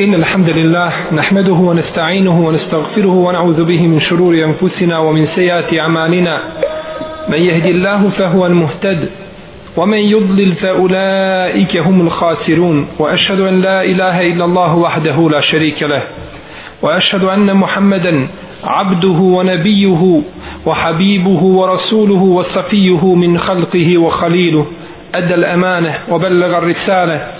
إن الحمد لله نحمده ونستعينه ونستغفره ونعوذ به من شرور أنفسنا ومن سيئات أعمالنا. من يهد الله فهو المهتد ومن يضلل فأولئك هم الخاسرون. وأشهد أن لا إله إلا الله وحده لا شريك له. وأشهد أن محمدا عبده ونبيه وحبيبه ورسوله وصفيه من خلقه وخليله. أدى الأمانة وبلغ الرسالة.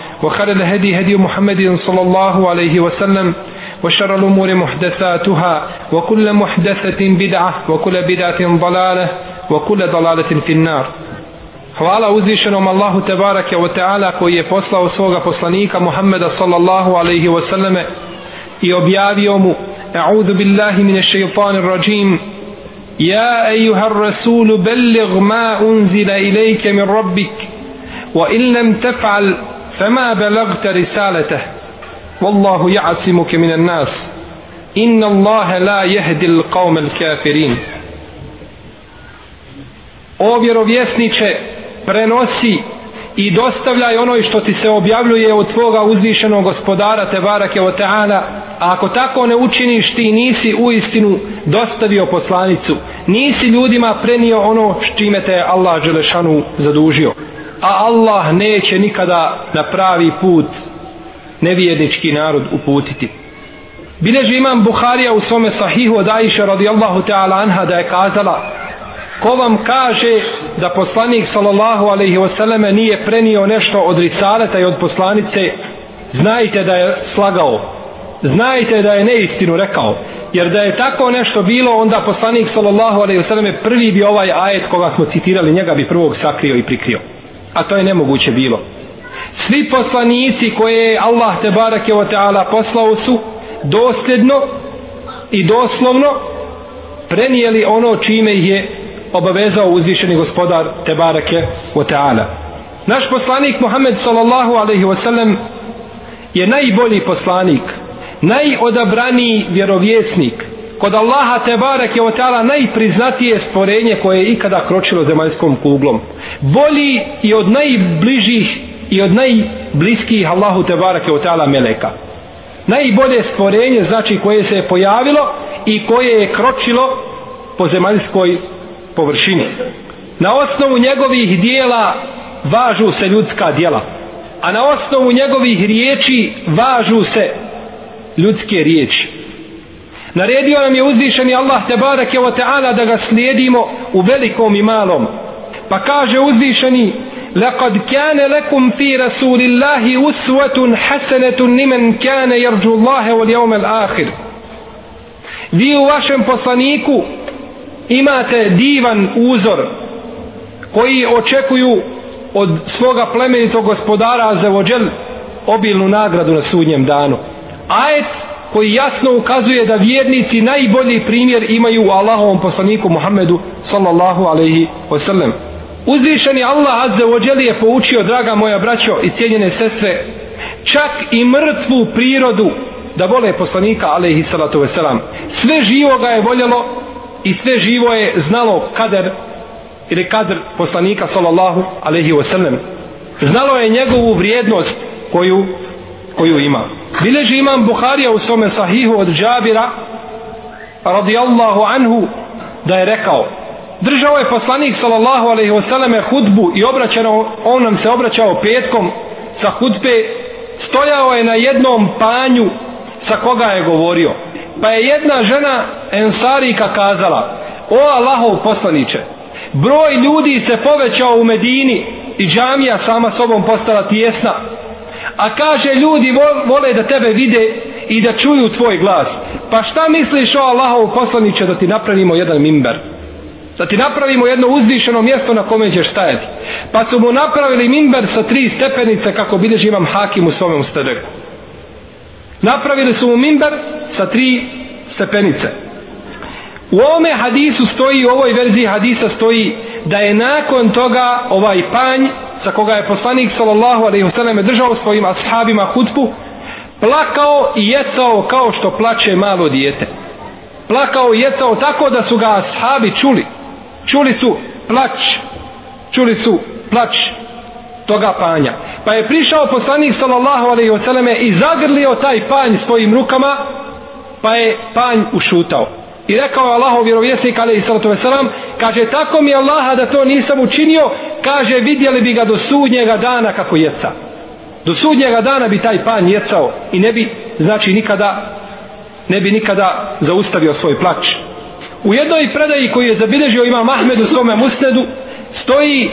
وخير الهدي هدي محمد صلى الله عليه وسلم وشر الأمور محدثاتها وكل محدثة بدعة وكل بدعة ضلالة وكل ضلالة في النار Hvala uzvišenom Allahu Tebarake wa Ta'ala koji je poslao svoga poslanika Muhammeda sallallahu alaihi wa sallame i objavio mu A'udhu billahi mine shaytanir rajim Ja ejuhar rasulu belligh ma unzila ilajke min rabbik wa in lam taf'al fama balagta risalatah والله يعصمك من الناس إن الله لا يهدي القوم الكافرين O vjerovjesniče, prenosi i dostavljaj ono što ti se objavljuje od tvoga uzvišenog gospodara Tebarake o Teala, a ako tako ne učiniš ti nisi u istinu dostavio poslanicu, nisi ljudima prenio ono s čime te je Allah Želešanu zadužio. A Allah neće nikada na pravi put nevjernički narod uputiti. Bileži imam Buharija u svome sahihu od Aisha radijallahu ta'ala anha da je kazala ko vam kaže da poslanik sallallahu alaihi wasallame nije prenio nešto od risaleta i od poslanice znajte da je slagao. Znajte da je neistinu rekao. Jer da je tako nešto bilo onda poslanik sallallahu alaihi wasallame prvi bi ovaj ajet koga smo citirali njega bi prvog sakrio i prikrio a to je nemoguće bilo. Svi poslanici koje je Allah te barake o teala poslao su dosljedno i doslovno prenijeli ono čime ih je obavezao uzvišeni gospodar te barake o teala naš poslanik Muhammed sallallahu alaihi wasallam je najbolji poslanik najodabraniji vjerovjesnik kod Allaha te barake o najpriznatije stvorenje koje je ikada kročilo zemaljskom kuglom bolji i od najbližih i od najbliskih Allahu te barake od ta'ala meleka. Najbolje stvorenje znači koje se je pojavilo i koje je kročilo po zemaljskoj površini. Na osnovu njegovih dijela važu se ljudska dijela. A na osnovu njegovih riječi važu se ljudske riječi. Naredio nam je uzvišeni Allah te barake o ta'ala da ga slijedimo u velikom i malom. Pa kaže uzvišeni لقد كان لكم في رسول الله أسوة حسنة لمن كان يرجو الله واليوم الآخر vi u vašem poslaniku imate divan uzor koji očekuju od svoga plemenitog gospodara za vođel obilnu nagradu na sudnjem danu. Ajet koji jasno ukazuje da vjernici najbolji primjer imaju u Allahovom poslaniku Muhammedu sallallahu alaihi wasallam. Uzvišeni Allah Azze ođeli je poučio, draga moja braćo i cijenjene sestre, čak i mrtvu prirodu da vole poslanika, alaihi salatu wasalam. Sve živo ga je voljelo i sve živo je znalo kader ili kadr poslanika, sallallahu alaihi wasallam. Znalo je njegovu vrijednost koju, koju ima. Bileži imam Buharija u svome sahihu od Džabira, radijallahu anhu, da je rekao, držao je poslanik sallallahu alejhi ve selleme hudbu i obraćao on nam se obraćao petkom sa hudbe stojao je na jednom panju sa koga je govorio pa je jedna žena ensarika kazala o Allahov poslanice broj ljudi se povećao u Medini i džamija sama sobom postala tijesna a kaže ljudi vole da tebe vide i da čuju tvoj glas. Pa šta misliš o Allahov poslaniće da ti napravimo jedan mimber? Da ti napravimo jedno uzvišeno mjesto na kome ćeš stajati? Pa su mu napravili mimber sa tri stepenice kako bideži imam hakim u svome ustadeku napravili su mu mimber sa tri stepenice. U ovome hadisu stoji u ovoj verziji hadisa stoji da je nakon toga ovaj panj za koga je poslanik sallallahu alaihi wasallam držao svojim ashabima hutbu plakao i jecao kao što plače malo dijete. Plakao i jecao tako da su ga ashabi čuli. Čuli su plać čuli su plać toga panja. Pa je prišao poslanik sallallahu alaihi wasallam i zagrlio taj panj svojim rukama pa je panj ušutao i rekao je Allahov vjerovjesnik alejhi salatu wasalam kaže tako mi Allaha da to nisam učinio kaže vidjeli bi ga do sudnjega dana kako jeca do sudnjega dana bi taj pan jecao i ne bi znači nikada ne bi nikada zaustavio svoj plač. u jednoj predaji koju je zabilježio ima Mahmed u svome musnedu stoji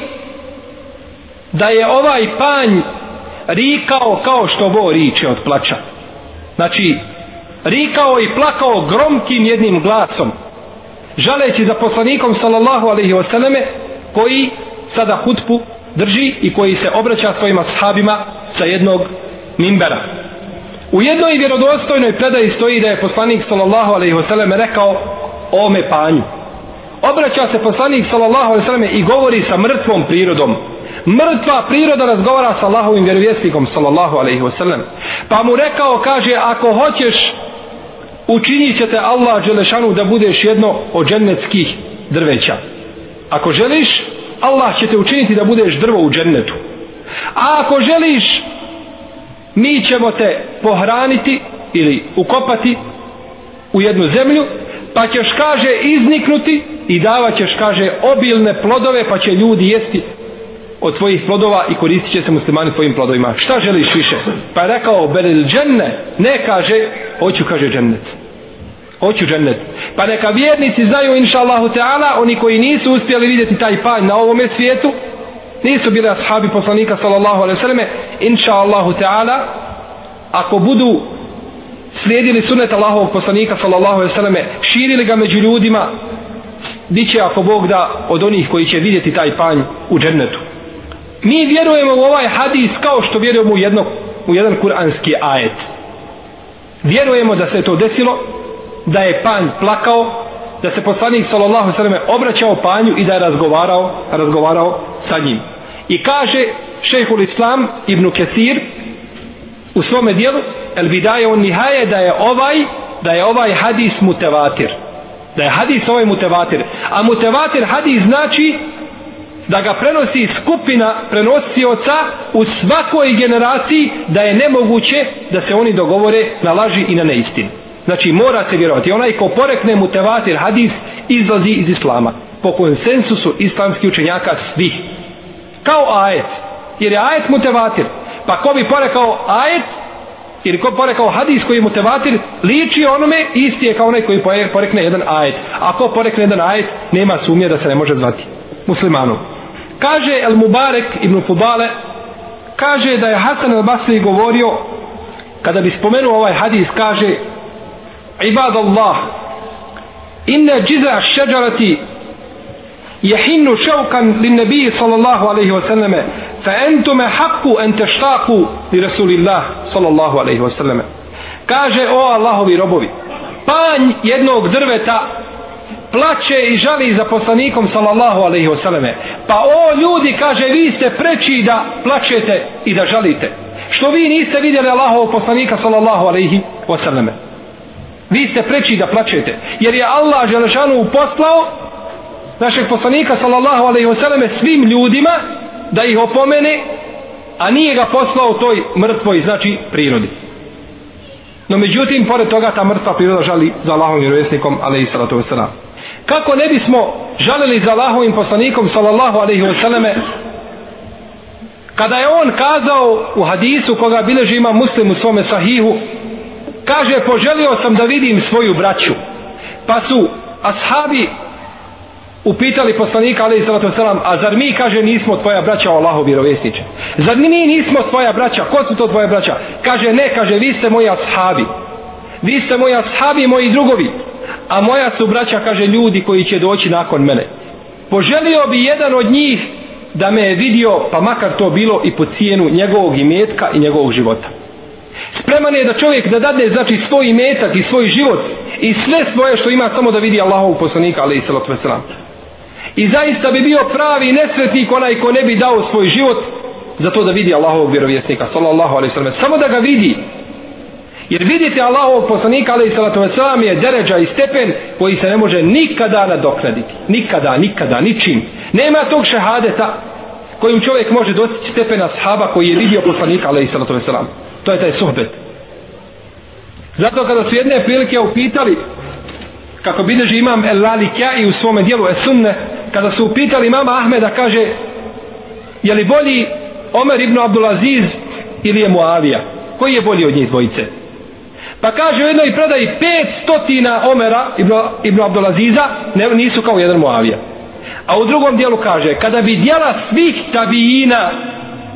da je ovaj panj rikao kao što bo riče od plača. znači rikao i plakao gromkim jednim glasom žaleći za poslanikom sallallahu alaihi wasallame koji sada hutbu drži i koji se obraća svojima sahabima sa jednog mimbera. U jednoj vjerodostojnoj predaji stoji da je poslanik sallallahu alaihi wasallame rekao ome panju. Obraća se poslanik sallallahu alaihi wasallame i govori sa mrtvom prirodom. Mrtva priroda razgovara sa Allahovim vjerovjesnikom sallallahu alaihi wasallam pa mu rekao kaže ako hoćeš učinit ćete Allah Đelešanu da budeš jedno od džennetskih drveća. Ako želiš, Allah će te učiniti da budeš drvo u džennetu. A ako želiš, mi ćemo te pohraniti ili ukopati u jednu zemlju, pa ćeš, kaže, izniknuti i davat ćeš, kaže, obilne plodove, pa će ljudi jesti od tvojih plodova i koristit će se muslimani tvojim plodovima. Šta želiš više? Pa je rekao, beril dženne, ne kaže, hoću, kaže, džennet hoću džennet. Pa neka vjernici znaju, inša Allahu Teala, oni koji nisu uspjeli vidjeti taj panj na ovome svijetu, nisu bili ashabi poslanika sallallahu alaihi sallame, inša Allahu Teala, ako budu slijedili sunet Allahovog poslanika sallallahu alaihi sallame, širili ga među ljudima, bit će ako Bog da od onih koji će vidjeti taj panj u džennetu. Mi vjerujemo u ovaj hadis kao što vjerujemo u, jedno, u jedan kuranski ajet. Vjerujemo da se to desilo, da je panj plakao, da se poslanik sallallahu sallam obraćao panju i da je razgovarao, razgovarao sa njim. I kaže šejhul islam ibn Kesir u svome dijelu el bidaje on nihaje da je ovaj da je ovaj hadis mutevatir da je hadis ovaj mutevatir a mutevatir hadis znači da ga prenosi skupina prenosioca u svakoj generaciji da je nemoguće da se oni dogovore na laži i na neistinu Znači mora se vjerovati. Onaj ko porekne mutevatir hadis izlazi iz islama. Po konsensusu islamskih učenjaka svih. Kao ajet. Jer je ajet mutevatir. Pa ko bi porekao ajet ili ko porekao hadis koji je mutevatir liči onome isti je kao onaj koji porekne jedan ajet. A ko porekne jedan ajet nema sumnje da se ne može zvati muslimanom. Kaže El Mubarek ibn Fudale, kaže da je Hasan El Basri govorio, kada bi spomenuo ovaj hadis, kaže Ibad Allah, inne džiza šeđarati jehinnu šelkan li nebiji sallallahu alaihi wa sallame, fa entume haku ente štaku li Rasulillah sallallahu alaihi wa sallame. Kaže o Allahovi robovi, panj jednog drveta plaće i žali za poslanikom sallallahu alaihi wasallame. Pa o ljudi kaže vi ste preči da plaćete i da žalite. Što vi niste vidjeli Allahov poslanika sallallahu alaihi wasallame. Vi ste preči da plačete. Jer je Allah Želešanu poslao našeg poslanika sallallahu alaihi wasallame svim ljudima da ih opomene a nije ga poslao toj mrtvoj znači prirodi. No međutim pored toga ta mrtva priroda žali za Allahom vjerovjesnikom ali i salatu wasalam kako ne bismo žalili za Allahovim poslanikom sallallahu alaihi wasallame kada je on kazao u hadisu koga bileži ima muslim u svome sahihu kaže poželio sam da vidim svoju braću. Pa su ashabi upitali poslanika alaihi sallatu selam a zar mi kaže nismo tvoja braća Allahov vjerovjesniče zar mi nismo tvoja braća? Ko su to tvoja braća? Kaže ne kaže vi ste moji ashabi. Vi ste moji ashabi moji drugovi a moja su braća kaže ljudi koji će doći nakon mene. Poželio bi jedan od njih da me je vidio pa makar to bilo i po cijenu njegovog imetka i njegovog života. Spreman je da čovjek da dadne znači svoj imetak i svoj život i sve svoje što ima samo da vidi Allahov poslanika ali i salatu veselam i zaista bi bio pravi nesretnik onaj ko ne bi dao svoj život za to da vidi Allahovog vjerovjesnika sallallahu alaihi sallam. Samo da ga vidi jer vidite Allahovog poslanika ali i salatu wasallam je deređa i stepen koji se ne može nikada nadoknaditi. Nikada, nikada, ničim. Nema tog šehadeta kojim čovjek može dostići stepena sahaba koji je vidio poslanika ali i salatu wasallam to je taj sohbet. zato kada su jedne prilike upitali kako bideži imam El Lalikja i u svome dijelu Esunne kada su upitali imama Ahmeda kaže je li bolji Omer ibn Abdulaziz ili je Muavija? Koji je bolji od njih dvojice? Pa kaže u jednoj predaji pet stotina Omera ibn, ibn Abdulaziza ne, nisu kao jedan Muavija. A u drugom dijelu kaže kada bi dijela svih tabijina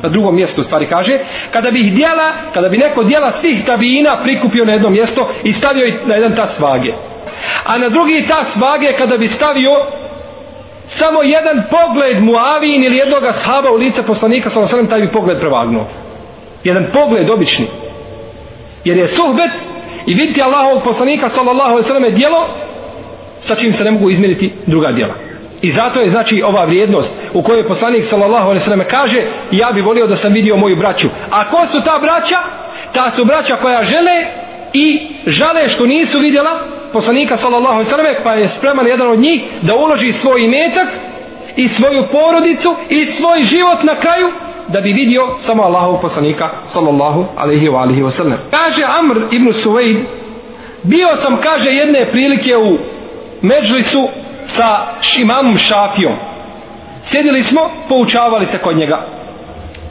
na drugom mjestu stvari kaže kada bi dijela kada bi neko dijela svih tabijina prikupio na jedno mjesto i stavio na jedan tas vage. A na drugi tas vage kada bi stavio samo jedan pogled Muavin ili jednog ashaba u lice poslanika sa taj bi pogled prevagnuo. Jedan pogled obični. Jer je suhbet i vidjeti Allahovog poslanika sallallahu alejhi ve selleme djelo sa čim se ne mogu izmjeriti druga djela. i zato je znači ova vrijednost u kojoj poslanik sallallahu alejhi ve selleme kaže ja bi volio da sam vidio moju braću a ko su ta braća? ta su braća koja žele i žale što nisu vidjela poslanika sallallahu alejhi ve selleme pa je spreman jedan od njih da uloži svoj imetak i svoju porodicu i svoj život na kraju da bi vidio samo Allahov poslanika sallallahu alaihi ve alihi ve sellem kaže Amr ibn Suvejd, bio sam kaže jedne prilike u Medžlisu sa imamom Šafijom. Sjedili smo poučavali se kod njega.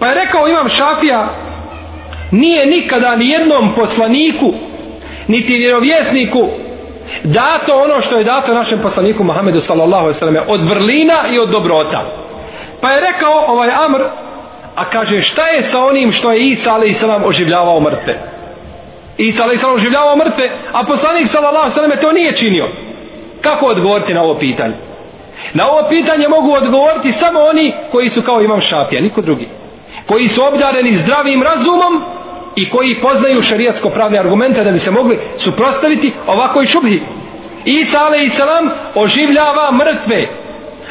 Pa je rekao imam Šafija nije nikada ni jednom poslaniku niti vjerovjesniku dato ono što je dato našem poslaniku Muhammedu sallallahu alejhi ve selleme od vrlina i od dobrota. Pa je rekao ovaj Amr, a kaže šta je sa onim što je Isa a.s. oživljavao mrtve? Isa a.s. oživljavao mrtve, a poslanik sallallahu alejhi ve to nije činio. Kako odgovoriti na ovo pitanje? Na ovo pitanje mogu odgovoriti samo oni koji su kao imam šafija, niko drugi. Koji su obdareni zdravim razumom i koji poznaju šarijatsko pravne argumente da bi se mogli suprostaviti ovakoj šubhi. Isa a.s. oživljava mrtve.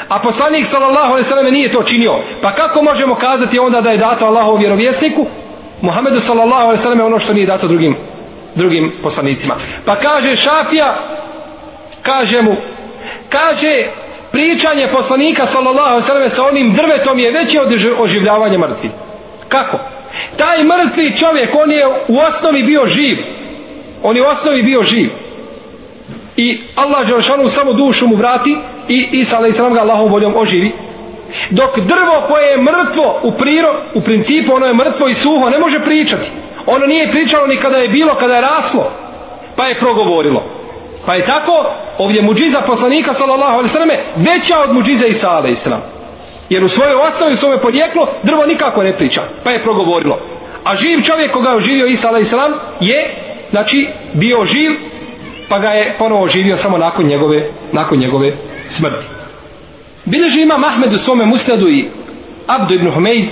A poslanik sallallahu alejhi ve sellem nije to činio. Pa kako možemo kazati onda da je dato Allahov vjerovjesniku Muhammedu sallallahu alejhi ve sellem ono što nije dato drugim drugim poslanicima. Pa kaže Šafija kaže mu kaže pričanje poslanika sallallahu alejhi ve sellem sa onim drvetom je veće od oživljavanja mrtvih. Kako? taj mrtvi čovjek on je u osnovi bio živ on je u osnovi bio živ i Allah Đelšanu samo dušu mu vrati i Isa alaih sallam ga Allahom voljom oživi dok drvo koje je mrtvo u priro, u principu ono je mrtvo i suho ne može pričati ono nije pričalo ni kada je bilo kada je raslo pa je progovorilo pa je tako ovdje muđiza poslanika sallallahu alaihi sallam veća od muđize Isa alaih sallam Jer u svojoj osnovi, u svome podjeklo, drvo nikako ne priča. Pa je progovorilo. A živ čovjek koga je oživio Isa a.s. je, znači, bio živ, pa ga je ponovo oživio samo nakon njegove, nakon njegove smrti. Bileži ima Mahmed u svome musnadu i Abdu ibn Humeid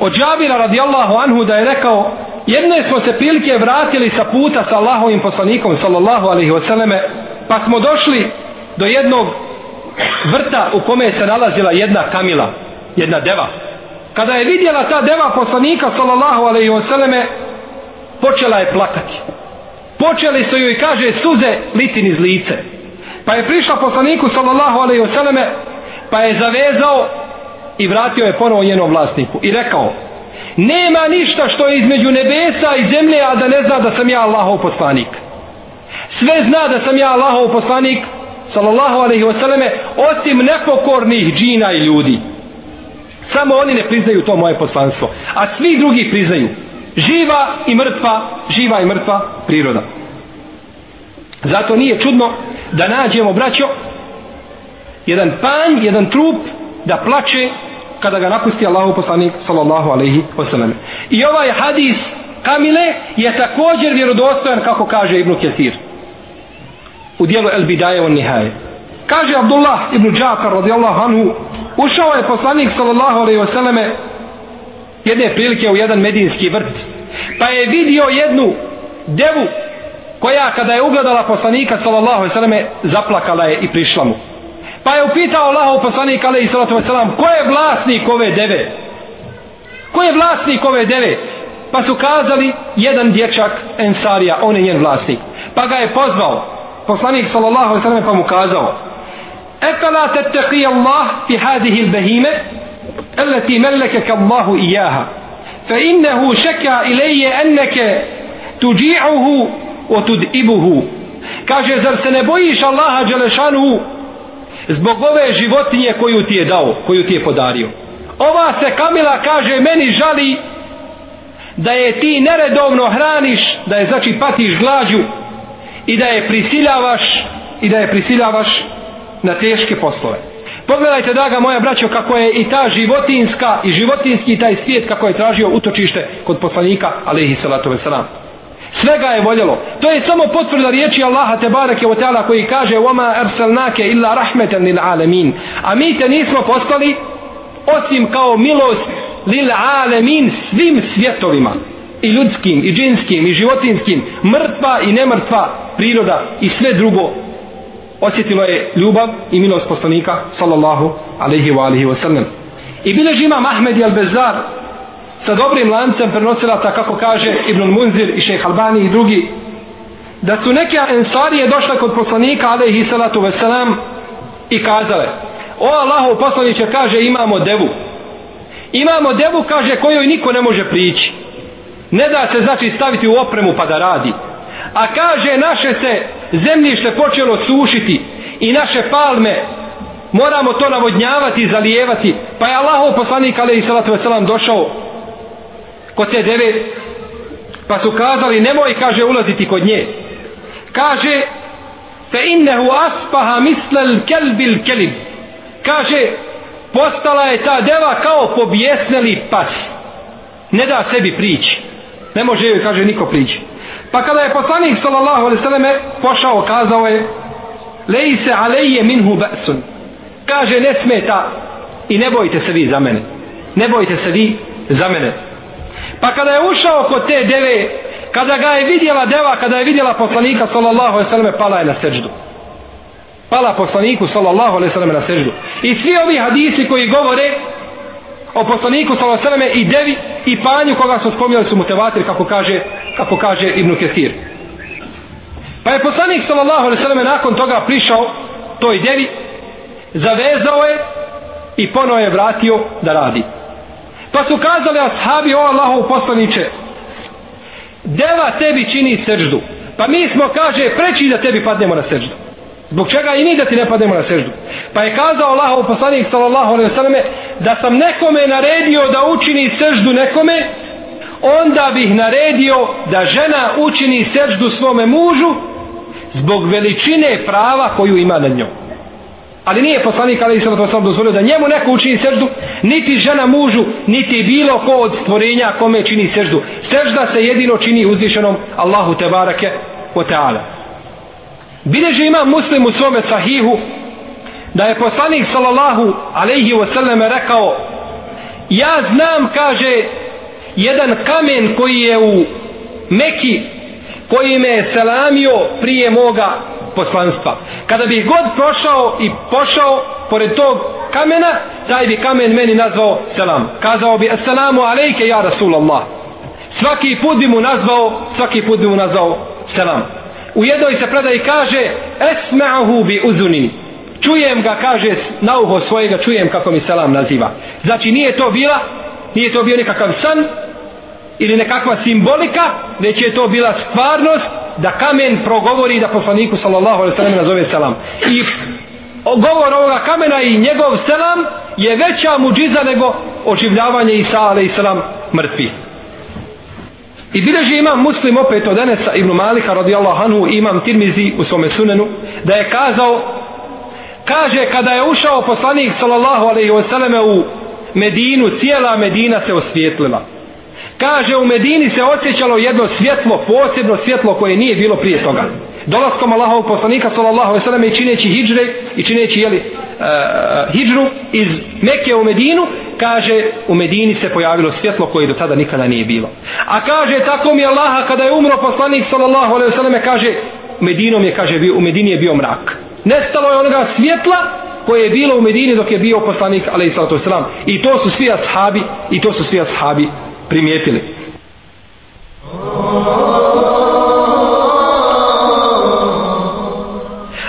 od Džabira radijallahu anhu da je rekao jedne smo se prilike vratili sa puta sa Allahovim poslanikom sallallahu alaihi wasallame pa smo došli do jednog vrta u kome se nalazila jedna kamila, jedna deva. Kada je vidjela ta deva poslanika sallallahu alaihi wasallame počela je plakati. Počeli su joj, kaže, suze litin iz lice. Pa je prišla poslaniku sallallahu alaihi wa pa je zavezao i vratio je ponovo njenom vlasniku i rekao, nema ništa što je između nebesa i zemlje, a da ne zna da sam ja Allahov poslanik. Sve zna da sam ja Allahov poslanik, sallallahu alaihi wasallame osim nepokornih džina i ljudi. Samo oni ne priznaju to moje poslanstvo a svi drugi priznaju. Živa i mrtva živa i mrtva priroda. Zato nije čudno da nađemo braćo jedan panj, jedan trup da plače kada ga napusti Allahu poslanik sallallahu alaihi wasallam. I ovaj hadis Kamile je također vjerodostojan kako kaže Ibn Kesir u dijelu El Bidaje on Nihaje. Kaže Abdullah ibn Džafar radijallahu anhu ušao je poslanik sallallahu alaihi wasallam jedne prilike u jedan medinski vrt pa je vidio jednu devu koja kada je ugledala poslanika sallallahu alaihi wasallam zaplakala je i prišla mu pa je upitao Allahov poslanik alaihi sallatu wasallam ko je vlasnik ove deve ko je vlasnik ove deve pa su kazali jedan dječak Ensarija on je njen vlasnik pa ga je pozvao poslanik sallallahu alaihi wasallam pa mu kazao أفلا تتقي الله في هذه البهيمة التي ملكك الله إياها فإنه شكى إلي أنك تجيعه otud ibuhu. Kaže, zar se ne bojiš Allaha Đelešanu zbog ove životinje koju ti je dao, koju ti je podario? Ova se Kamila kaže, meni žali da je ti neredovno hraniš, da je znači patiš glađu i da je prisiljavaš i da je prisiljavaš na teške poslove. Pogledajte, draga moja braćo, kako je i ta životinska i životinski taj svijet kako je tražio utočište kod poslanika, alaihi salatu veselam Svega je voljelo. To je samo potvrda riječi Allaha te barake o teala koji kaže وَمَا أَرْسَلْنَاكَ إِلَّا رَحْمَةً لِلْعَالَمِينَ A mi te nismo poslali osim kao milost lil alemin svim svjetovima i ljudskim, i džinskim, i životinskim, mrtva i nemrtva priroda i sve drugo osjetilo je ljubav i milost poslanika sallallahu alaihi wa alihi wasallam i bileži imam Ahmed al-Bezar sa dobrim lancem prenosilaca kako kaže Ibn Munzir i šejh Albani i drugi da su neke ensarije došle kod poslanika alaihi salatu veselam i kazale o Allahu poslaniće kaže imamo devu. Imamo devu kaže kojoj niko ne može prići. Ne da se znači staviti u opremu pa da radi. A kaže naše se zemljište počelo sušiti i naše palme moramo to navodnjavati i zalijevati. Pa je Allahov poslanik alaihi salatu veselam došao kod te deve pa su kazali nemoj kaže ulaziti kod nje kaže fe innehu aspaha mislel kelbil kelib kaže postala je ta deva kao pobjesneli pas ne da sebi prići ne može joj kaže niko prići Pa kada je poslanik sallallahu alejhi ve pošao, kazao je: "Lejse alejje minhu ba'sun." Kaže ne smeta i ne bojte se vi za mene. Ne bojte se vi za mene. Pa kada je ušao kod te deve, kada ga je vidjela deva, kada je vidjela poslanika sallallahu alejhi ve selleme pala je na sećdu. Pala poslaniku sallallahu alejhi ve selleme na sećdu. I svi ovi hadisi koji govore o poslaniku sallallahu alejhi ve selleme i devi i panju koga su spomnjali su mutevatir kako kaže kako kaže Ibn Kesir. Pa je poslanik sallallahu alejhi ve selleme nakon toga prišao toj devi, zavezao je i ponovo je vratio da radi. Pa su kazali ashabi o Allahu poslanice deva tebi čini seždu. Pa mi smo, kaže, preći da tebi padnemo na seždu. Zbog čega i mi da ti ne padnemo na seždu. Pa je kazao Allahov poslanik sallallahu alejhi ve selleme da sam nekome naredio da učini seždu nekome, onda bih naredio da žena učini seždu svome mužu zbog veličine prava koju ima nad njom. Ali nije poslanik ali Isra to dozvolio da njemu neko učini seždu, niti žena mužu, niti bilo ko od stvorenja kome čini seždu. Sežda se jedino čini uzvišenom Allahu Tebarake o teala. Bileže ima muslim u svome sahihu da je poslanik sallallahu alaihi wasallam rekao ja znam kaže jedan kamen koji je u Meki koji me je selamio prije moga poslanstva. Kada bih god prošao i pošao pored tog kamena, taj bi kamen meni nazvao selam. Kazao bi assalamu alejke ja Rasulallah. Svaki put bi mu nazvao, svaki put bi mu nazvao selam. U jednoj se predaji kaže esma'ahu bi uzuni. Čujem ga, kaže, na uho svojega, čujem kako mi selam naziva. Znači nije to bila, nije to bio nekakav san, ili nekakva simbolika, već je to bila stvarnost da kamen progovori da poslaniku sallallahu alaihi sallam nazove selam. I govor ovoga kamena i njegov selam je veća muđiza nego oživljavanje Isa alaihi sallam mrtvi. I bileži imam muslim opet od Enesa ibn Malika radijallahu anhu imam tirmizi u svome sunenu da je kazao kaže kada je ušao poslanik sallallahu alaihi wasallam u Medinu cijela Medina se osvijetlila kaže u Medini se osjećalo jedno svjetlo posebno svjetlo koje nije bilo prije toga. Dolaskom Allahovog poslanika sallallahu alejhi ve sellem i čineći hidžre i čineći jeli e, uh, hidžru iz Mekke u Medinu kaže u Medini se pojavilo svjetlo koje do tada nikada nije bilo. A kaže tako mi Allaha kada je umro poslanik sallallahu alejhi ve sellem kaže Medinom je kaže bio u Medini je bio mrak. Nestalo je onoga svjetla koje je bilo u Medini dok je bio poslanik alejhi salatu vesselam i to su svi ashabi i to su svi ashabi primijetili.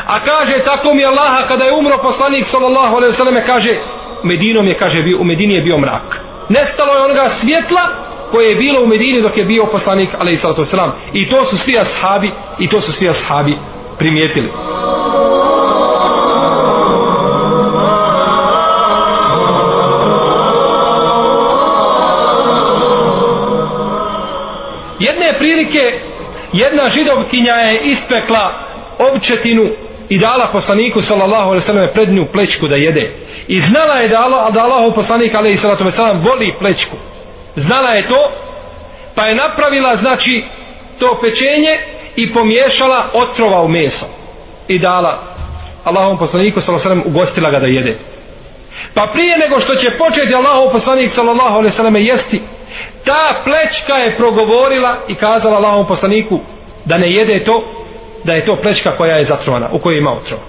A kaže tako mi Allaha kada je umro poslanik sallallahu alejhi ve selleme kaže Medinom je kaže bio u Medini je bio mrak. Nestalo je onoga svjetla koje je bilo u Medini dok je bio poslanik alejhi salatu vesselam i to su svi ashabi i to su svi ashabi primijetili. Jedna židovkinja je ispekla ovčetinu i dala poslaniku sallallahu alejhi ve sellem prednju plećku da jede. I znala je da Allah da Allahov poslanik alejhi salatu ve selam voli plećku. Znala je to, pa je napravila znači to pečenje i pomiješala otrova u meso i dala Allahovom poslaniku sallallahu alejhi ve sellem ugostila ga da jede. Pa prije nego što će početi Allahov poslanik sallallahu alejhi ve sellem jesti, ta plećka je progovorila i kazala Allahom poslaniku da ne jede to da je to plečka koja je zatrovana, u kojoj ima otrova.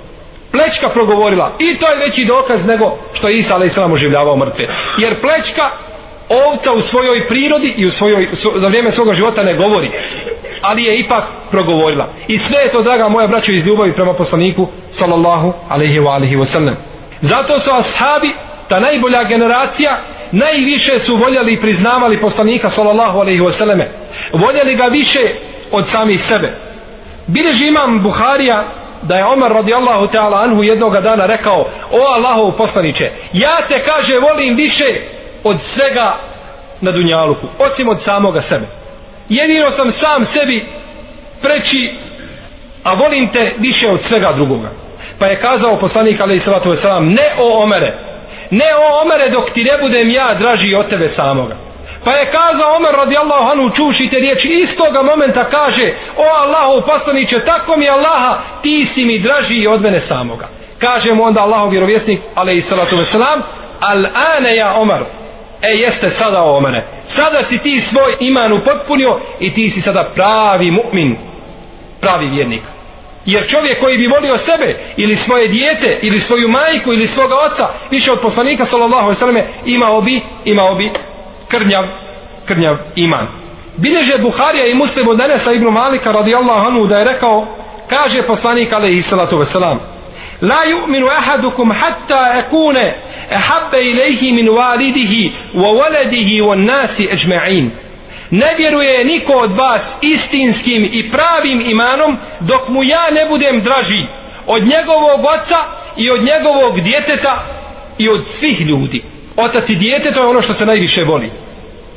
Plečka progovorila i to je veći dokaz nego što je Isa a.s. oživljavao mrtve. Jer plečka ovca u svojoj prirodi i u svojoj, za vrijeme svoga života ne govori. Ali je ipak progovorila. I sve je to, draga moja braćo, iz ljubavi prema poslaniku, sallallahu alaihi wa alaihi wa sallam. Zato su ashabi, ta najbolja generacija, najviše su voljeli i priznavali poslanika, sallallahu alaihi wasallame. Voljeli ga više od samih sebe. Bileži imam Buharija da je Omer radijallahu ta'ala anhu jednoga dana rekao o Allahov poslaniće ja te kaže volim više od svega na dunjaluku osim od samoga sebe jedino sam sam sebi preći a volim te više od svega drugoga pa je kazao poslanik alaihi sallatu wasallam ne o Omere ne o Omere dok ti ne budem ja draži od tebe samoga. Pa je kazao Omer radijallahu anhu čuši te riječi istoga momenta kaže o Allahu poslaniće tako mi Allaha ti si mi draži od mene samoga. Kaže mu onda Allahov vjerovjesnik alaih salatu wasalam al ane ja Omer e jeste sada o Omere. Sada si ti svoj iman upotpunio i ti si sada pravi mu'min pravi vjernik jer čovjek koji bi volio sebe ili svoje dijete ili svoju majku ili svoga oca više od poslanika sallallahu alejhi ve selleme imao bi imao bi krnjav, krnjav iman. Bileže Buharija i Muslim od Enesa ibn Malika radijallahu anhu da je rekao, kaže poslanik alaihi salatu wasalam, La yu'minu ahadukum hatta akune ehabbe ilaihi min walidihi wa waladihi wa nasi ajma'in. Ne vjeruje niko od vas istinskim i pravim imanom dok mu ja ne budem draži od njegovog oca i od njegovog djeteta i od svih ljudi. Otac i djete to je ono što se najviše voli.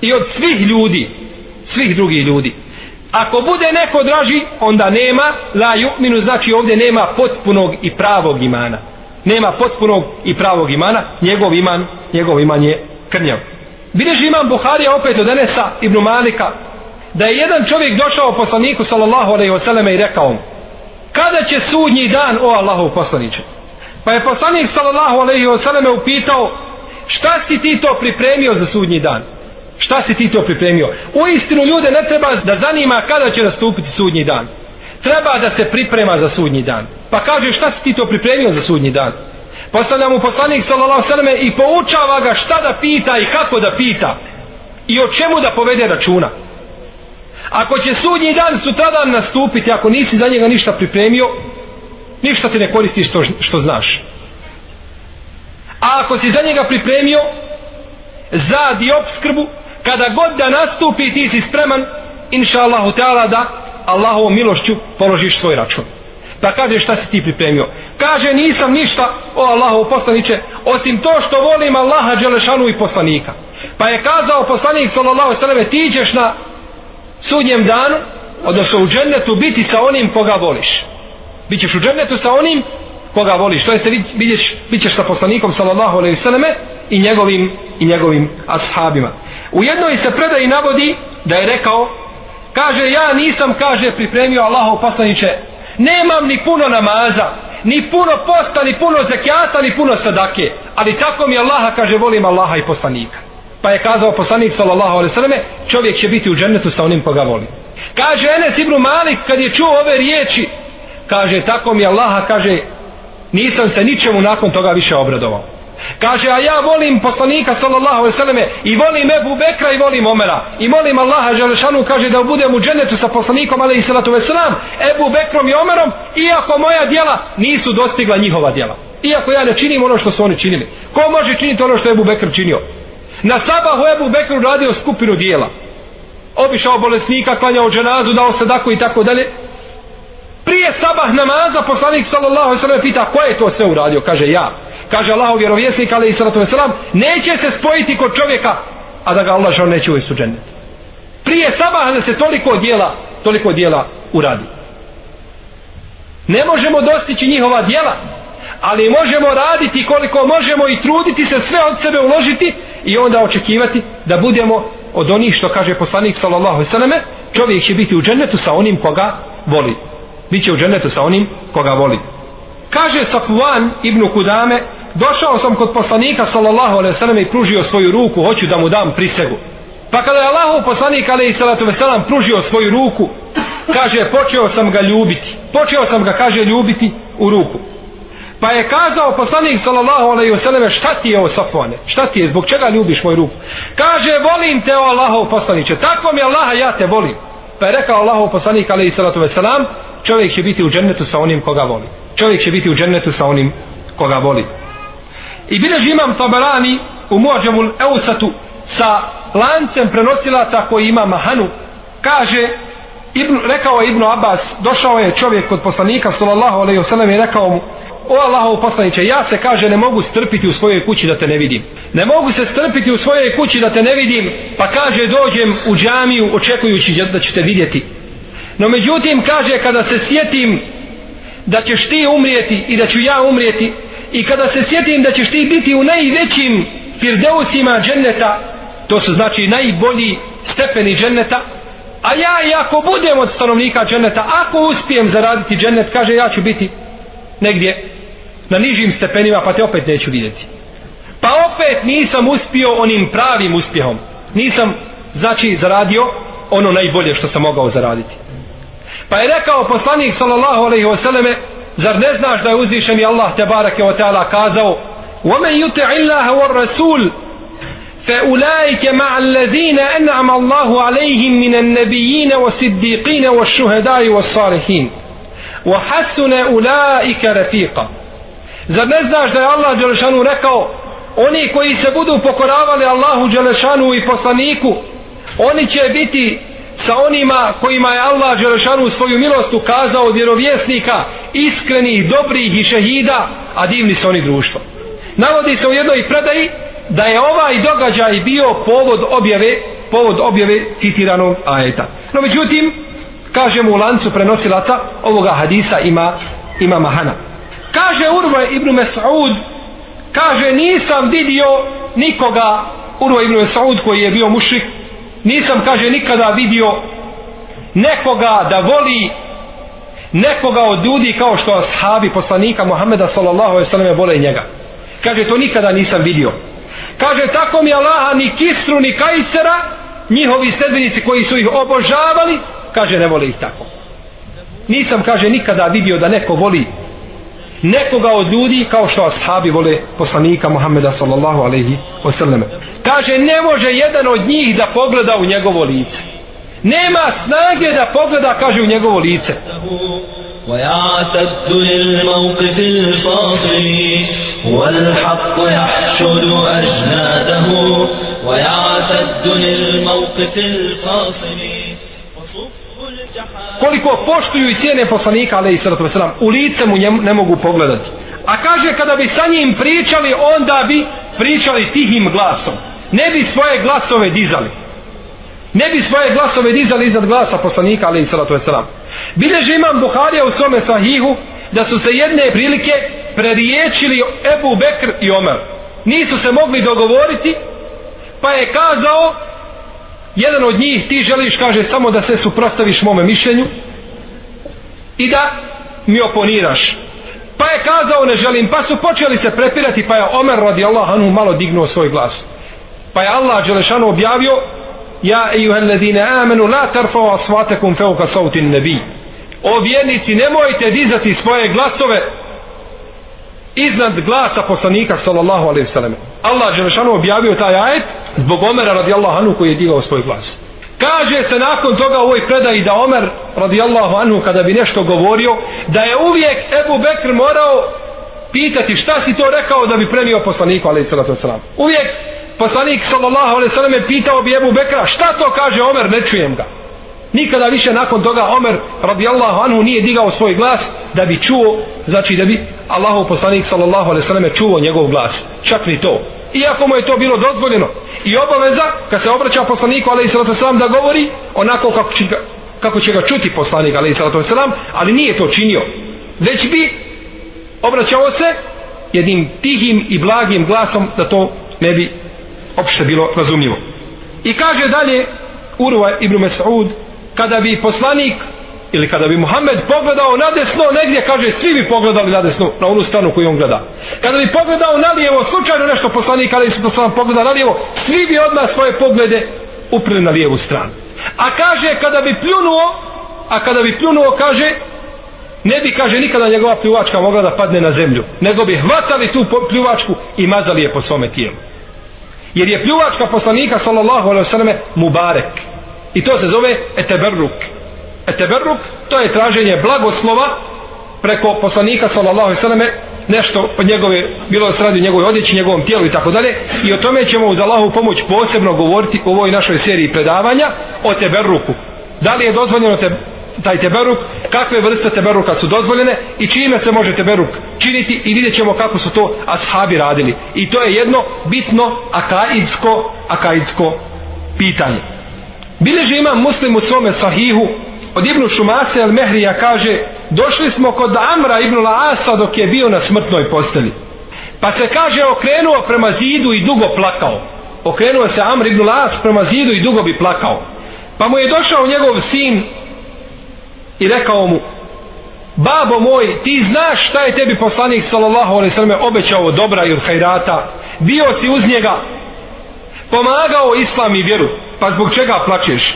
I od svih ljudi svih drugih ljudi. Ako bude neko draži onda nema la yu'minu znači ovdje nema potpunog i pravog imana. Nema potpunog i pravog imana njegov iman njegov iman je krnjav. Bileži imam Buharija opet od Enesa ibn Malika da je jedan čovjek došao poslaniku sallallahu alaihi wasallam i rekao kada će sudnji dan o Allahu poslaniče pa je poslanik sallallahu alaihi wasallam upitao šta si ti to pripremio za sudnji dan? Šta si ti to pripremio? U istinu ljude ne treba da zanima kada će nastupiti sudnji dan. Treba da se priprema za sudnji dan. Pa kaže šta si ti to pripremio za sudnji dan? Postavlja mu poslanik sallallahu sallam i poučava ga šta da pita i kako da pita i o čemu da povede računa ako će sudnji dan sutradan nastupiti ako nisi za njega ništa pripremio ništa ti ne koristi što, što znaš A ako si za njega pripremio za diopskrbu, kada god da nastupi ti si spreman, inša Allahu da Allahovom milošću položiš svoj račun. Pa kaže šta si ti pripremio? Kaže nisam ništa o Allahu poslaniće, osim to što volim Allaha Đelešanu i poslanika. Pa je kazao poslanik sallallahu sallam ti ćeš na sudnjem danu, odnosno u džennetu biti sa onim koga voliš. Bićeš u džennetu sa onim koga voliš. To je vidiš, bit ćeš sa poslanikom sallallahu alaihi sallame i njegovim, i njegovim ashabima. U jednoj se predaji navodi da je rekao, kaže ja nisam, kaže, pripremio Allahov poslaniće, nemam ni puno namaza, ni puno posta, ni puno zekijata, ni puno sadake, ali tako mi Allaha, kaže, volim Allaha i poslanika. Pa je kazao poslanik sallallahu alaihi sallame, čovjek će biti u džennetu sa onim koga voli. Kaže Enes ibn Malik kad je čuo ove riječi, kaže tako mi Allaha, kaže nisam se ničemu nakon toga više obradovao. Kaže, a ja volim poslanika sallallahu alaihi sallame i volim Ebu Bekra i volim Omera. I molim Allaha Želešanu, kaže da budem u dženetu sa poslanikom alaihi sallatu veselam, Ebu Bekrom i Omerom, iako moja djela nisu dostigla njihova djela. Iako ja ne činim ono što su oni činili. Ko može činiti ono što je Ebu Bekr činio? Na sabahu Ebu Bekru radio skupinu dijela. Obišao bolesnika, klanjao dženazu, dao sadaku i tako dalje. Prije sabah namaza poslanik sallallahu alaihi sallam pita ko je to sve uradio? Kaže ja. Kaže Allahov vjerovjesnik alaihi sallatu wasalam neće se spojiti kod čovjeka a da ga Allah žao neće uvesti u džennet. Prije sabah da se toliko dijela toliko dijela uradi. Ne možemo dostići njihova dijela ali možemo raditi koliko možemo i truditi se sve od sebe uložiti i onda očekivati da budemo od onih što kaže poslanik sallallahu alejhi ve selleme čovjek će biti u džennetu sa onim koga voli biće u džennetu sa onim koga voli kaže Safwan ibn Kudame došao sam kod poslanika sallallahu alejhi ve sellem i pružio svoju ruku hoću da mu dam prisegu pa kada je Allahov poslanik alejhi salatu ve selam pružio svoju ruku kaže počeo sam ga ljubiti počeo sam ga kaže ljubiti u ruku Pa je kazao poslanik sallallahu alejhi ve selleme šta ti je o Safone? Šta ti je? Zbog čega ljubiš moju ruku? Kaže volim te o Allahov poslanice. Tako mi Allaha ja te volim. Pa je rekao Allahov poslanik alejhi salatu ve selam čovjek će biti u džennetu sa onim koga voli. Čovjek će biti u džennetu sa onim koga voli. I bileži imam Tabarani u Muadžemul Eusatu sa lancem prenosilaca koji ima Mahanu kaže Ibn, rekao je Ibnu Abbas došao je čovjek kod poslanika sallallahu alejhi ve sellem i rekao mu o Allahov poslaniče, ja se kaže ne mogu strpiti u svojoj kući da te ne vidim. Ne mogu se strpiti u svojoj kući da te ne vidim, pa kaže dođem u džamiju očekujući da ću te vidjeti. No međutim kaže kada se sjetim da ćeš ti umrijeti i da ću ja umrijeti i kada se sjetim da ćeš ti biti u najvećim firdeusima dženneta, to su znači najbolji stepeni dženneta, a ja i ako budem od stanovnika dženneta, ako uspijem zaraditi džennet, kaže ja ću biti negdje na nižim stepenima pa te opet neću vidjeti. Pa opet nisam uspio onim pravim uspjehom. Nisam znači zaradio ono najbolje što sam mogao zaraditi. Pa je rekao poslanik sallallahu alaihi wasallame zar ne znaš da je uzvišen i Allah te barake wa ta'ala kazao ومن يطع الله والرسول فأولئك مع الذين أنعم الله عليهم من النبيين والصديقين والشهداء والصالحين وحسن أولئك رفيقا Zar ne znaš da je Allah Đelešanu rekao oni koji se budu pokoravali Allahu Đelešanu i poslaniku oni će biti sa onima kojima je Allah Đelešanu svoju milost ukazao od vjerovjesnika iskrenih, dobrih i šehida a divni su oni društvo. Navodi se u jednoj predaji da je ovaj događaj bio povod objave povod objave citiranog ajeta. No međutim kažemo u lancu prenosilaca ovoga hadisa ima ima mahana. Kaže Urva ibn Mes'ud kaže nisam vidio nikoga Urva ibn Mes'ud koji je bio mušik nisam kaže nikada vidio nekoga da voli nekoga od ljudi kao što ashabi poslanika Muhameda sallallahu alejhi ve selleme vole njega. Kaže to nikada nisam vidio. Kaže tako mi Allaha ni Kisru ni Kajsera njihovi sedbenici koji su ih obožavali kaže ne vole ih tako. Nisam kaže nikada vidio da neko voli nekoga od ljudi kao što ashabi vole poslanika Muhameda sallallahu alejhi ve selleme kaže ne može jedan od njih da pogleda u njegovo lice nema snage da pogleda kaže u njegovo lice ويعتد للموقف الفاصل والحق يحشد أجناده ويعتد للموقف الفاصل koliko poštuju i cijene poslanika ali i sratu wasalam, u lice mu ne mogu pogledati a kaže kada bi sa njim pričali onda bi pričali tihim glasom ne bi svoje glasove dizali. Ne bi svoje glasove dizali iznad glasa poslanika ali i sratu wasalam. bilježi imam Buharija u svome sahihu da su se jedne prilike preriječili Ebu Bekr i Omer. Nisu se mogli dogovoriti pa je kazao jedan od njih ti želiš kaže samo da se suprostaviš mome mišljenju i da mi oponiraš. Pa je kazao ne želim. Pa su počeli se prepirati pa je Omer radijallahu anhu malo dignuo svoj glas pa je Allah Đelešanu objavio ja ejuhel amenu la tarfao asvatekum feuka sautin nebi o vjernici nemojte dizati svoje glasove iznad glasa poslanika sallallahu alaihi sallam Allah Đelešanu objavio taj ajet zbog Omera radijallahu anhu koji je digao svoj glas. Kaže se nakon toga u ovoj predaji da Omer radijallahu anhu kada bi nešto govorio da je uvijek Ebu Bekr morao pitati šta si to rekao da bi prenio poslaniku alaihi sallatu sallam uvijek poslanik sallallahu alaihi sallam je pitao bi Ebu Bekra šta to kaže Omer? Ne čujem ga. Nikada više nakon toga Omer radijallahu anhu nije digao svoj glas da bi čuo znači da bi Allahov poslanik sallallahu alaihi sallam čuo njegov glas. Čak ni to. Iako mu je to bilo dozvoljeno. I obaveza kad se obraća poslaniku alaihi sallatu wasalam da govori onako kako će, ga, kako će ga čuti poslanik alaihi sallatu wasalam ali nije to činio. Već bi obraćao se jednim tihim i blagim glasom da to ne bi opšte bilo razumljivo. I kaže dalje Urva ibn Mas'ud kada bi poslanik ili kada bi Muhammed pogledao na desno negdje kaže svi bi pogledali na desno na onu stranu koju on gleda. Kada bi pogledao na lijevo slučajno nešto poslanik kada bi se to pogledao na lijevo svi bi odmah svoje poglede uprili na lijevu stranu. A kaže kada bi pljunuo a kada bi pljunuo kaže ne bi kaže nikada njegova pljuvačka mogla da padne na zemlju nego bi hvatali tu pljuvačku i mazali je po svome tijelu jer je pljuvačka poslanika sallallahu alaihi wasallam mubarek i to se zove eteberruk eteberruk to je traženje blagoslova preko poslanika sallallahu alaihi wasallam nešto od njegove, bilo da se radi o njegovoj odjeći, njegovom tijelu i tako dalje. I o tome ćemo uz Allahu pomoć posebno govoriti u ovoj našoj seriji predavanja o teberruku. Da li je dozvoljeno te, taj teberuk, kakve vrste teberuka su dozvoljene i čime se može teberuk činiti i vidjet ćemo kako su to ashabi radili. I to je jedno bitno akaidsko, akaidsko pitanje. Bileži imam muslim u svome sahihu od Ibnu Šumase al Mehrija kaže došli smo kod Amra Ibnu Laasa dok je bio na smrtnoj posteli. Pa se kaže okrenuo prema zidu i dugo plakao. Okrenuo se Amr Ibnu Laas prema zidu i dugo bi plakao. Pa mu je došao njegov sin i rekao mu Babo moj, ti znaš šta je tebi poslanik sallallahu alaihi sallam obećao dobra i od hajrata. Bio si uz njega, pomagao islam i vjeru, pa zbog čega plačeš?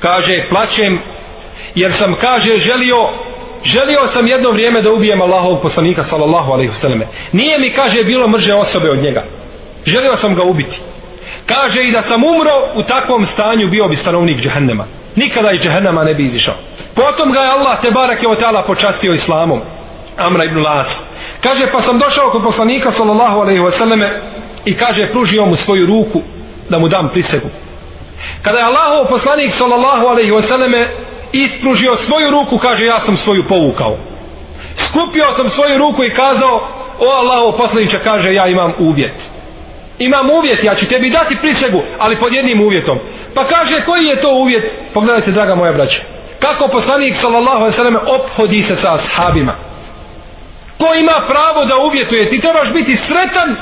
Kaže, plačem jer sam, kaže, želio želio sam jedno vrijeme da ubijem Allahovog poslanika sallallahu alaihi sallam. Nije mi, kaže, bilo mrže osobe od njega. Želio sam ga ubiti. Kaže i da sam umro u takvom stanju bio bi stanovnik džehennema. Nikada iz džehennema ne bi izišao. Potom ga je Allah te barak je otala počastio islamom. Amra ibn Las. Kaže pa sam došao kod poslanika sallallahu alaihi wa sallame i kaže pružio mu svoju ruku da mu dam prisegu. Kada je Allahov poslanik sallallahu alaihi wa sallame ispružio svoju ruku kaže ja sam svoju povukao. Skupio sam svoju ruku i kazao o Allahov poslaniče kaže ja imam uvjet. Imam uvjet, ja ću tebi dati prisegu, ali pod jednim uvjetom. Pa kaže koji je to uvjet? Pogledajte draga moja braća kako poslanik sallallahu alejhi ve selleme ophodi se sa ashabima? Ko ima pravo da uvjetuje? Ti trebaš biti sretan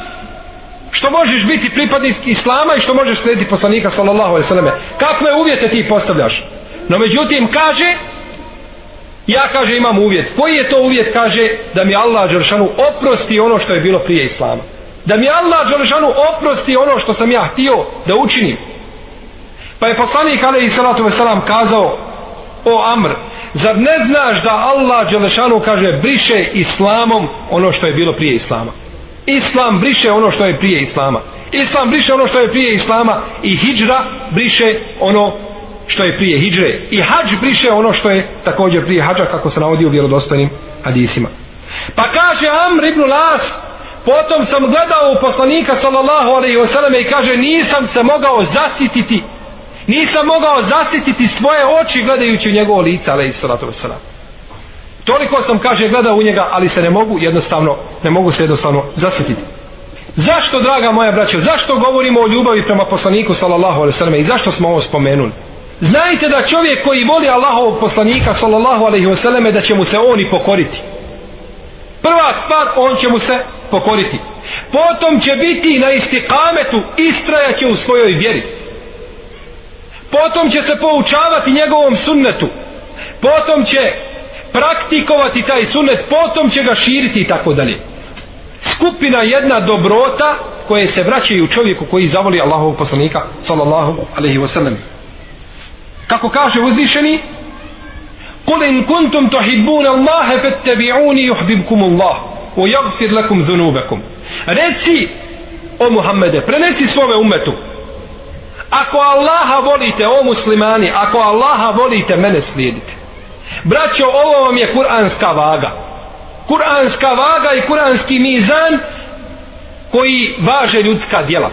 što možeš biti pripadnik islama i što možeš slediti poslanika sallallahu alejhi ve selleme. Kakve uvjete ti postavljaš? No međutim kaže ja kaže imam uvjet. Koji je to uvjet kaže da mi Allah dželešanu oprosti ono što je bilo prije islama? Da mi Allah dželešanu oprosti ono što sam ja htio da učinim? Pa je poslanik alejhi salatu veselam kazao o Amr, zar ne znaš da Allah Đelešanu kaže briše islamom ono što je bilo prije islama? Islam briše ono što je prije islama. Islam briše ono što je prije islama i hijđra briše ono što je prije hijđre. I hađ briše ono što je također prije hađa kako se navodi u vjerodostojnim hadisima. Pa kaže Amr ibn Las, potom sam gledao u poslanika sallallahu alaihi wasallam i kaže nisam se mogao zasititi nisam mogao zasjetiti svoje oči gledajući u njegovo lice ale i salatu wasalam toliko sam kaže gledao u njega ali se ne mogu jednostavno ne mogu se jednostavno zasjetiti zašto draga moja braćo, zašto govorimo o ljubavi prema poslaniku sallallahu alaihi sallam, i zašto smo ovo spomenuli znajte da čovjek koji voli Allahovog poslanika sallallahu alaihi wasallam da će mu se oni pokoriti Prva stvar, on će mu se pokoriti. Potom će biti na istikametu, istrajaće u svojoj vjeri Potom će se poučavati njegovom sunnetu. Potom će praktikovati taj sunnet, potom će ga širiti i tako dalje. Skupina jedna dobrota koje se vraćaju čovjeku koji zavoli Allahovog poslanika sallallahu alaihi wa sallam. Kako kaže uzvišeni, قل إن كنتم تحبون الله فاتبعوني يحببكم الله ويغفر لكم ذنوبكم reci o Muhammede prenesi svome umetu ako Allaha volite o muslimani ako Allaha volite mene slijedite braćo ovo vam je kuranska vaga kuranska vaga i kuranski mizan koji važe ljudska djela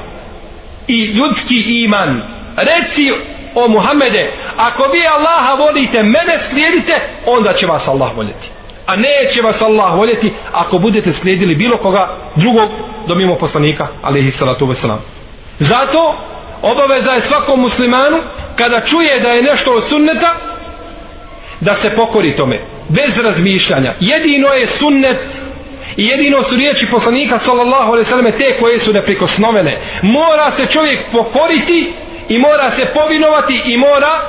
i ljudski iman reci o Muhammede, ako vi Allaha volite, mene slijedite, onda će vas Allah voljeti. A neće vas Allah voljeti ako budete slijedili bilo koga drugog do mimo poslanika, alaihi salatu wasalam. Zato obaveza je svakom muslimanu kada čuje da je nešto od sunneta, da se pokori tome, bez razmišljanja. Jedino je sunnet i jedino su riječi poslanika sallallahu alaihi sallam te koje su neprikosnovene. Mora se čovjek pokoriti i mora se povinovati i mora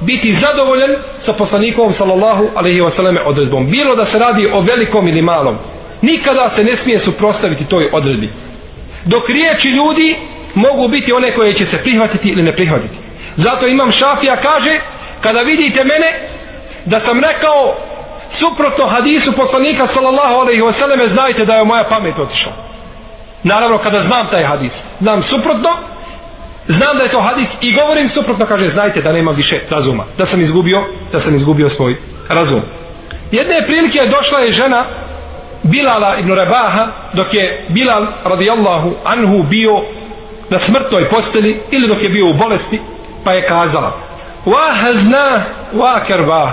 biti zadovoljen sa poslanikom sallallahu alaihi wa sallam odredbom. Bilo da se radi o velikom ili malom. Nikada se ne smije suprostaviti toj odredbi. Dok riječi ljudi mogu biti one koje će se prihvatiti ili ne prihvatiti. Zato imam šafija kaže kada vidite mene da sam rekao suprotno hadisu poslanika sallallahu alaihi wasallam, znajte da je moja pamet otišla. Naravno kada znam taj hadis. Znam suprotno znam da je to hadis i govorim suprotno kaže znajte da nema više razuma da sam izgubio da sam izgubio svoj razum jedne prilike je došla je žena Bilala ibn Rebaha dok je Bilal radijallahu anhu bio na smrtnoj posteli ili dok je bio u bolesti pa je kazala wa hazna wa kerba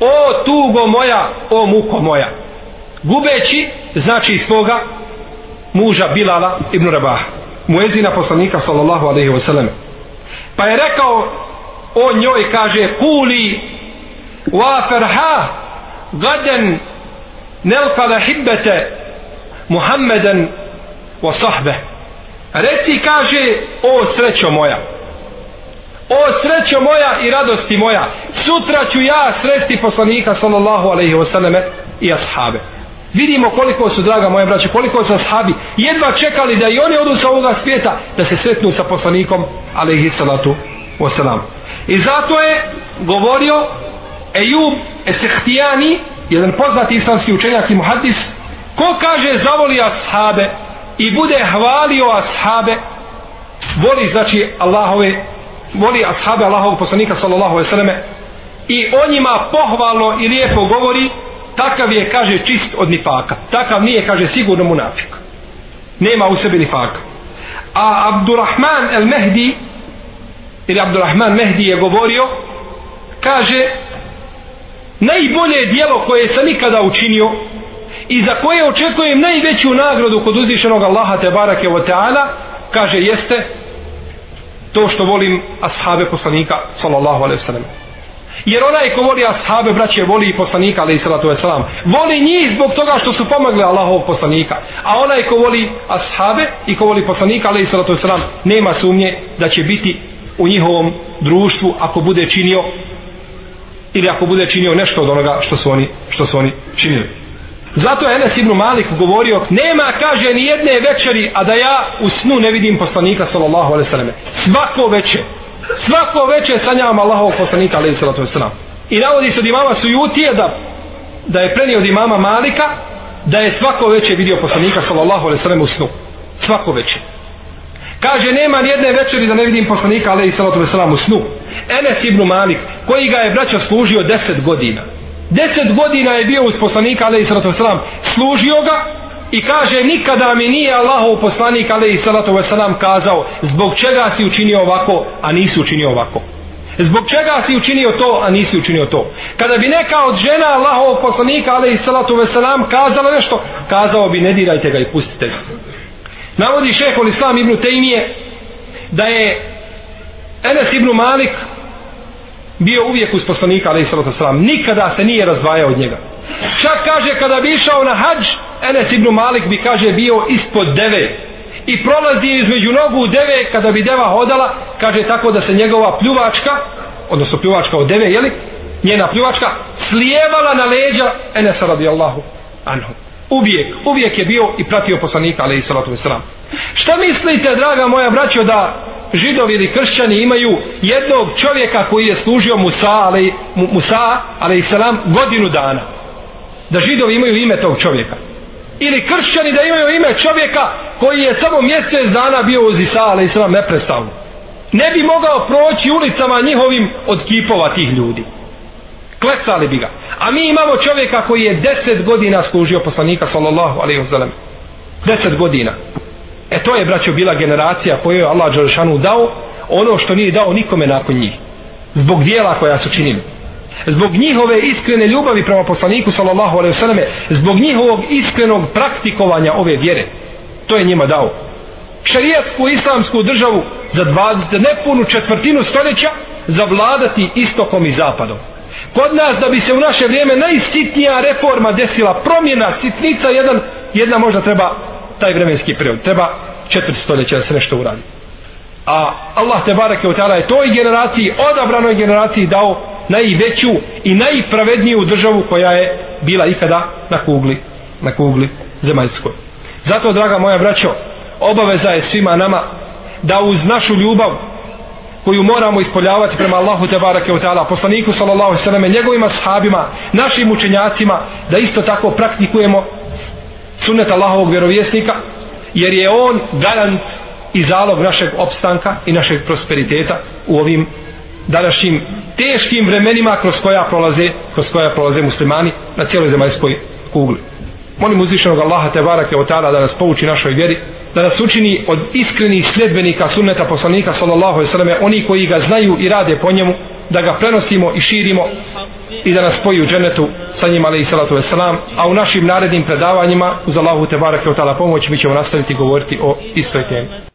o tugo moja o muko moja. Gubeći znači svoga muža Bilala ibn Rebaha muezina poslanika sallallahu alaihi wa sallam. Pa je rekao o njoj kaže kuli wa ferha gaden nelkada hibbete Muhammeden wa sahbeh reci kaže o srećo moja o srećo moja i radosti moja sutra ću ja sresti poslanika sallallahu alaihi wasallam i ashabe Vidimo koliko su, draga moja braća, koliko su ashabi jedva čekali da i oni odu sa ovoga svijeta da se sretnu sa poslanikom, alaihi salatu wasalam. I zato je govorio Ejub Esehtijani, jedan poznati islamski učenjak i muhadis, ko kaže zavoli ashabe i bude hvalio ashabe, voli znači Allahove, voli ashabe Allahovog poslanika sallallahu alejhi ve selleme i o njima pohvalno i lijepo govori, takav je, kaže, čist od nifaka. Takav nije, kaže, sigurno munafik. Nema u sebi nifaka. A Abdurrahman el Mehdi, ili Abdurrahman Mehdi je govorio, kaže, najbolje dijelo koje sam nikada učinio i za koje očekujem najveću nagradu kod uzvišenog Allaha te barake o teala, kaže, jeste to što volim ashabe poslanika, sallallahu alaihi sallam. Jer onaj ko voli ashabe, braće, voli i poslanika, alaihi sallatu wasalam. Voli njih zbog toga što su pomogli Allahov poslanika. A onaj ko voli ashabe i ko voli poslanika, alaihi sallatu wasalam, nema sumnje da će biti u njihovom društvu ako bude činio ili ako bude činio nešto od onoga što su oni, što su oni činili. Zato je Enes ibn Malik govorio, nema, kaže, ni jedne večeri, a da ja u snu ne vidim poslanika, sallallahu alaihi sallam. Svako večer, svako veče sanjavam Allahov poslanika alaihi sallatu wasalam i navodi se od imama Sujutije da da je prenio od imama Malika da je svako veče vidio poslanika sallallahu alaihi sallam u snu. Svako veče. Kaže nema ni jedne večeri da ne vidim poslanika alaihi sallatu wasalam u snu. Enes ibn Malik koji ga je braća služio deset godina deset godina je bio uz poslanika alaihi sallatu wasalam služio ga i kaže nikada mi nije Allahov poslanik alejhi salatu ve selam kazao zbog čega si učinio ovako a nisi učinio ovako? Zbog čega si učinio to a nisi učinio to? Kada bi neka od žena Allahov poslanika alejhi salatu ve selam kazala nešto kazao bi ne dirajte ga i pustite ga. Navodi šehol Islam ibn Tejmije da je Enes ibn Malik bio uvijek uz poslanika alejhi sallatu sallam selam nikada se nije razdvajao od njega. Čak kaže kada bi išao na hađ Enes ibn Malik bi kaže bio ispod deve. I prolazi između nogu deve kada bi deva hodala kaže tako da se njegova pljuvačka odnosno pljuvačka od deve jeli njena pljuvačka slijevala na leđa Enesa radijallahu anhu. Uvijek, uvijek je bio i pratio poslanika ali sallatu sallam šta mislite draga moja braćo da židovi ili kršćani imaju jednog čovjeka koji je služio Musa ali, Musa ali i salam godinu dana. Da židovi imaju ime tog čovjeka. Ili kršćani da imaju ime čovjeka koji je samo mjesec dana bio uz Isa ali i salam neprestavno ne bi mogao proći ulicama njihovim od kipova tih ljudi. Klecali bi ga. A mi imamo čovjeka koji je deset godina služio poslanika sallallahu alaihi wa sallam. Deset godina e to je braćo bila generacija koju je Allah Đelšanu dao ono što nije dao nikome nakon njih. Zbog dijela koja su činili. Zbog njihove iskrene ljubavi prema poslaniku sallallahu alaihi wa zbog njihovog iskrenog praktikovanja ove vjere. To je njima dao. Šarijatsku islamsku državu za, dva, za nepunu četvrtinu stoljeća zavladati istokom i zapadom. Kod nas da bi se u naše vrijeme najsitnija reforma desila promjena sitnica jedan, jedna možda treba taj vremenski period. Treba četiri stoljeća da se nešto uradi. A Allah te barake od je toj generaciji odabranoj generaciji dao najveću i najpravedniju državu koja je bila ikada na kugli na kugli zemaljskoj. Zato draga moja braćo obaveza je svima nama da uz našu ljubav koju moramo ispoljavati prema Allahu te barake u ta'ala, poslaniku sallallahu sallam, njegovima sahabima, našim učenjacima, da isto tako praktikujemo sunnet Allahovog vjerovjesnika, jer je on garant i zalog našeg opstanka i našeg prosperiteta u ovim današnjim teškim vremenima kroz koja prolaze, kroz koja prolaze muslimani na cijeloj zemaljskoj kugli. Molim uzvišenog Allaha te barake otara ta'ala da nas pouči našoj vjeri, da nas učini od iskrenih sljedbenika sunneta poslanika sallallahu alejhi ve selleme oni koji ga znaju i rade po njemu da ga prenosimo i širimo i da nas spoji u dženetu sa njim alejhi salatu vesselam a u našim narednim predavanjima uz Allahu te barake pomoć mi ćemo nastaviti govoriti o istoj temi.